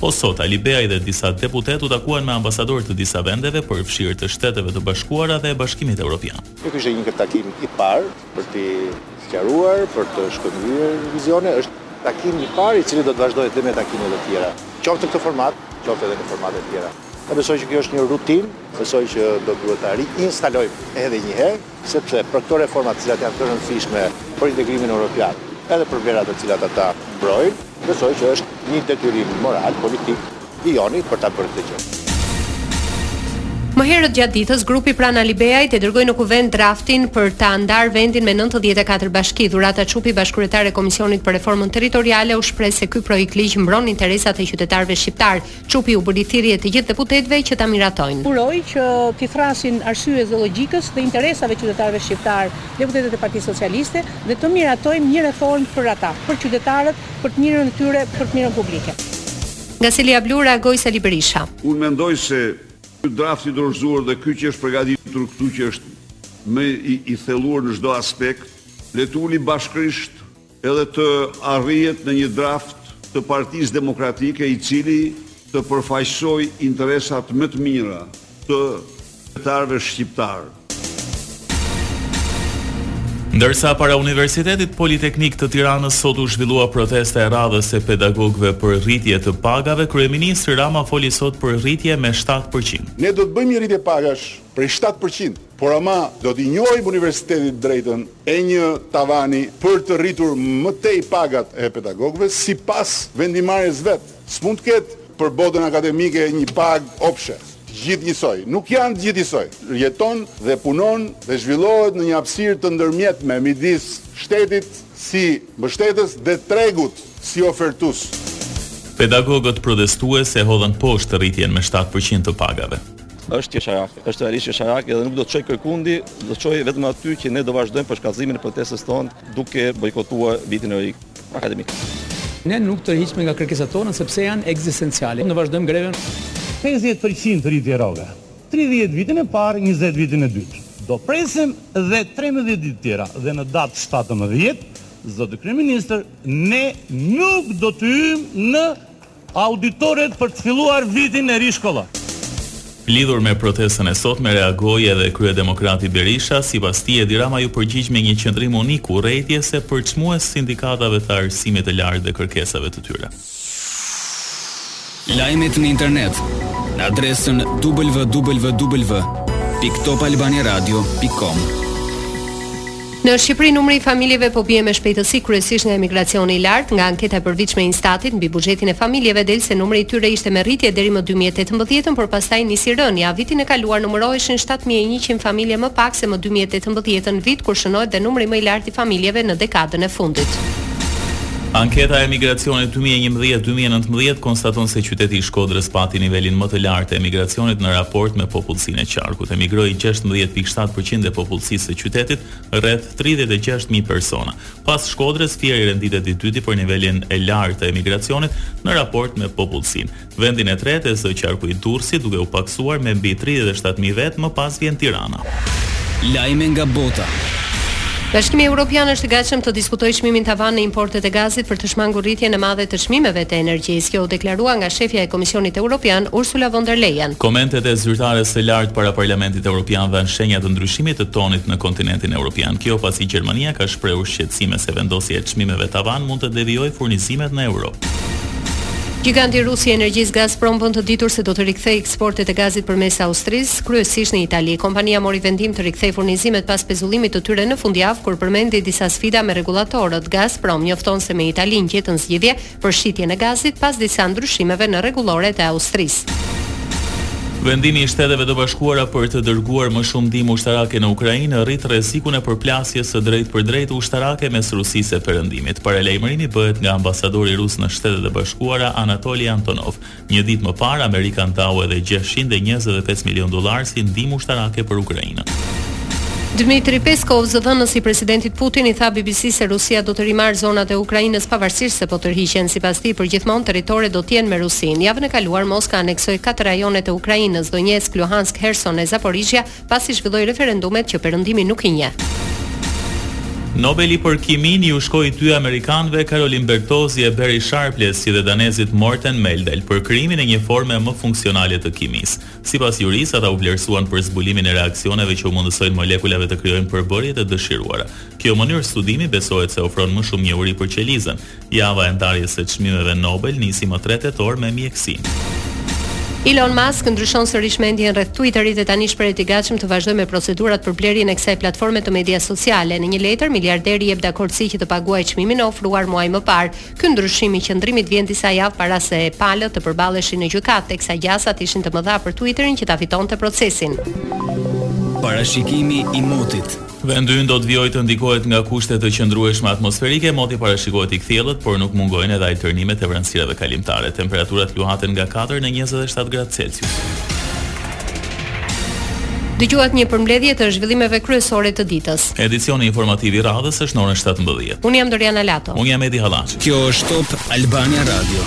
Po sot, Alibeaj dhe disa deputetë u takuan me ambasadorë të disa vendeve, përfshirë të Shteteve të Bashkuara dhe Bashkimit Evropian. Ky ishte një takim i parë për të sqaruar, për të shkëmbyer vizione. Është takimi i parë i cili do të vazhdojë dhe me takime të tjera, qoftë në këtë format, qoftë edhe në formate të tjera. Unë besoj që kjo është një rutinë, besoj që do të duhet ta riinstalojmë edhe një herë. Sepse për këto reforma të cilat janë të rëndësishme për integrimin europian, edhe për vlerat të cilat ata mbrojnë, besoj që është një detyrim moral, politik i joni për ta bërë këtë gjë. Më herët gjatë ditës, grupi pranë Alibeajt e dërgoi në Kuvend draftin për ta ndarë vendin në nëntëdhjetë e katër bashki. Dhurata Çupi, bashkëkryetare e Komisionit për Reformën Territoriale, u shpreh se ky projektligj mbron interesat e qytetarëve shqiptarë, Çupi u bëri thirrje të gjithë deputetëve që ta miratojnë. Uroj që t'i thrasin arsyes dhe logjikës dhe interesave të qytetarëve shqiptarë deputetët e Partisë Socialiste dhe të miratojmë një reformë për ata, për qytetarët, për të mirën e tyre, për të mirën publike. Nga selia blu reagoi Sali Berisha. Unë mendoj se ky draft i dorëzuar dhe ky që është përgatitur këtu që është më i thelluar në çdo aspekt, le të ulen bashkërisht edhe të arrihet në një draft të Partisë Demokratike i cili të përfaqësojë interesat më të mira të qytetarëve shqiptarë. Ndërsa para Universitetit Politeknik të Tiranës sot u zhvillua protesta e radhës e pedagogëve për rritje të pagave, kryeministri Rama foli sot për rritje me 7%. Ne do të bëjmë një rritje pagash prej 7%, por ama do t'i njohim universitetit të drejtën e një tavani për të rritur më tej pagat e pedagogëve sipas vendimmarrjes vet. S'mund të ketë për botën akademike një pagë opshe. Të gjithë njësoj. Nuk janë të gjithë njësoj. Jeton dhe punon dhe zhvillohet në një hapësirë të ndërmjetme midis shtetit si mbështetës dhe tregut si ofertues. Pedagogët protestues e hodhën poshtë rritjen me shtatë për qind të pagave. Është qesharak, është realisht qesharak dhe nuk do të çojë kërkundi, do të çojë vetëm aty që ne do vazhdojmë për shkallëzimin e protestës tonë duke bojkotuar vitin e ri akademik. Ne nuk tërhiqemi nga kërkesat tona sepse janë ekzistenciale. Ne vazhdojmë grevën. Pesëdhjetë për qind rritje rroga, tridhjetë vitin e parë, njëzet vitin e dytë. Do presim dhe trembëdhjetë ditë tjera dhe në datë shtatëmbëdhjetë, zoti kryeministër, ne nuk do të hyjmë në. Auditoret për të filluar vitin e ri shkollor. Lidhur me protestën e sotme reagoi edhe kryedemokrati Berisha, sipas tij Edi Rama iu përgjigj me një qëndrim unik urrejtës e përçmues sindikatave të arsimit të lartë dhe kërkesave të tyre. Lajmet në internet në adresën www.topalbaniaradio.com. Në Shqipëri numri i familjeve po bie me shpejtësi kryesisht nga emigracioni i lartë, nga anketa e përvitshme e Instatit mbi buxhetin e familjeve del se numri i tyre ishte me rritje deri më dy mijë e tetëmbëdhjetë por pastaj nisi rënia, vitin e kaluar numëroheshin shtatë mijë e njëqind familje më pak se më dy mijë e tetëmbëdhjetë-ën vit kur shënohet dhe numri më i lartë i familjeve në dekadën e fundit. Anketa e emigracionit dy mijë e njëmbëdhjetë dy mijë e nëntëmbëdhjetë konstaton se qyteti i Shkodrës pati nivelin më të lartë të emigracionit në raport me popullsinë e qarkut, emigroi gjashtëmbëdhjetë pikë shtatë për qind e popullsisë qytetit, rreth tridhjetë e gjashtë mijë persona. Pas Shkodrës, Fieri renditet i dyti për nivelin e lartë të emigracionit në raport me popullsinë. Vendin e tretë e zë qarku i Durrësit, duke u pakësuar me mbi tridhjetë e shtatë mijë vetë, më pas vjen Tirana. Lajme nga bota. Bashkimi Evropian është i gatshëm të diskutojë çmimin tavan në importet e gazit për të shmangur rritjen e madhe të çmimeve të energjisë. Kjo u deklarua nga shefja e Komisionit Evropian, Ursula von der Leyen. Komentet e zyrtares së lartë para Parlamentit Europian dhanë shenja të ndryshimit të tonit në kontinentin europian. Kjo pasi Gjermania ka shprehur shqetësime se vendosja e çmimeve tavan mund të devijojë furnizimet në Europë. Gjiganti rus i energjisë Gazprom bën të ditur se do të rikthejë eksportet e gazit përmes Austrisë, kryesisht në Itali. Kompania mori vendim të rikthejë furnizimet pas pezullimit të tyre në fundjavë, kur përmendi disa sfida me rregullatorët. Gazprom njofton se me Italinë gjetën zgjidhje për shitjen e gazit pas disa ndryshimeve në rregulloret e Austrisë. Vendimi i Shteteve të Bashkuara për të dërguar më shumë ndihmë ushtarake në Ukrainë rrit rrezikun e përplasjes së drejtpërdrejtë ushtarake mes Rusisë e Perëndimit. Paralajmërimi bëhet nga ambasadori rus në Shtetet e Bashkuara, Anatoli Antonov, Një ditë më parë, Amerika ndau edhe gjashtëqind e njëzet e pesë milionë dollarë si ndihmë ushtarake për Ukrainën. Dmitri Peskov, zëdhënës i presidentit Putin, i tha BBC se Rusia do të rimarrë zonat e Ukrainës pavarësisht se po tërhiqen. Sipas tij, përgjithmonë territoret do të jenë me Rusinë. Javën e kaluar Moska aneksoi katër rajonet e Ukrainës, Donetsk, Luhansk, Kherson e Zaporizhzhia, Pasi zhvilloi referendumet që Perëndimi nuk i njeh. Nobeli për Kiminë iu shkoi dy amerikanëve, Karolin Bertozi e Barry Sharpless, si dhe danezit Morten Meldal, për krijimin e një forme më funksionale të kimisë. Sipas jurisë, ata u vlerësuan për zbulimin e reaksioneve që u mundësojnë molekulave të krijojnë përbërjet e dëshiruara. Kjo mënyrë studimi besohet se ofron më shumë njohuri për qelizën, Java e ndarjes së çmimeve Nobel nisi më tre tetor me mjekësinë. Elon Musk ndryshon sërish mendjen rreth Twitterit e tani shprehet i gatshëm të vazhdojë me procedurat për blerjen e kësaj platforme të medias sociale. Në një letër, miliarderi jep dakordësi që të paguajë çmimin e ofruar muaj më parë. Ky ndryshim i qëndrimit vjen disa javë para se palët të përballeshin në gjykatë, teksa gjasat ishin të mëdha për Twitterin që ta fitonte procesin. Parashikimi i motit. Vendi ynë do të vijojë të ndikohet nga kushte të qëndrueshme atmosferike, moti parashikohet i kthjellët, por nuk mungojnë edhe alternimet e vranësirave kalimtare. Temperaturat luhaten nga katër në njëzet e shtatë gradë Celsius. Dëgjuat një përmbledhje të zhvillimeve kryesore të ditës. Edicioni informativ i radhës është në orën 17. Unë jam Doriana Lato. Unë jam Edi Hallaçi. Kjo është Top Albania Radio.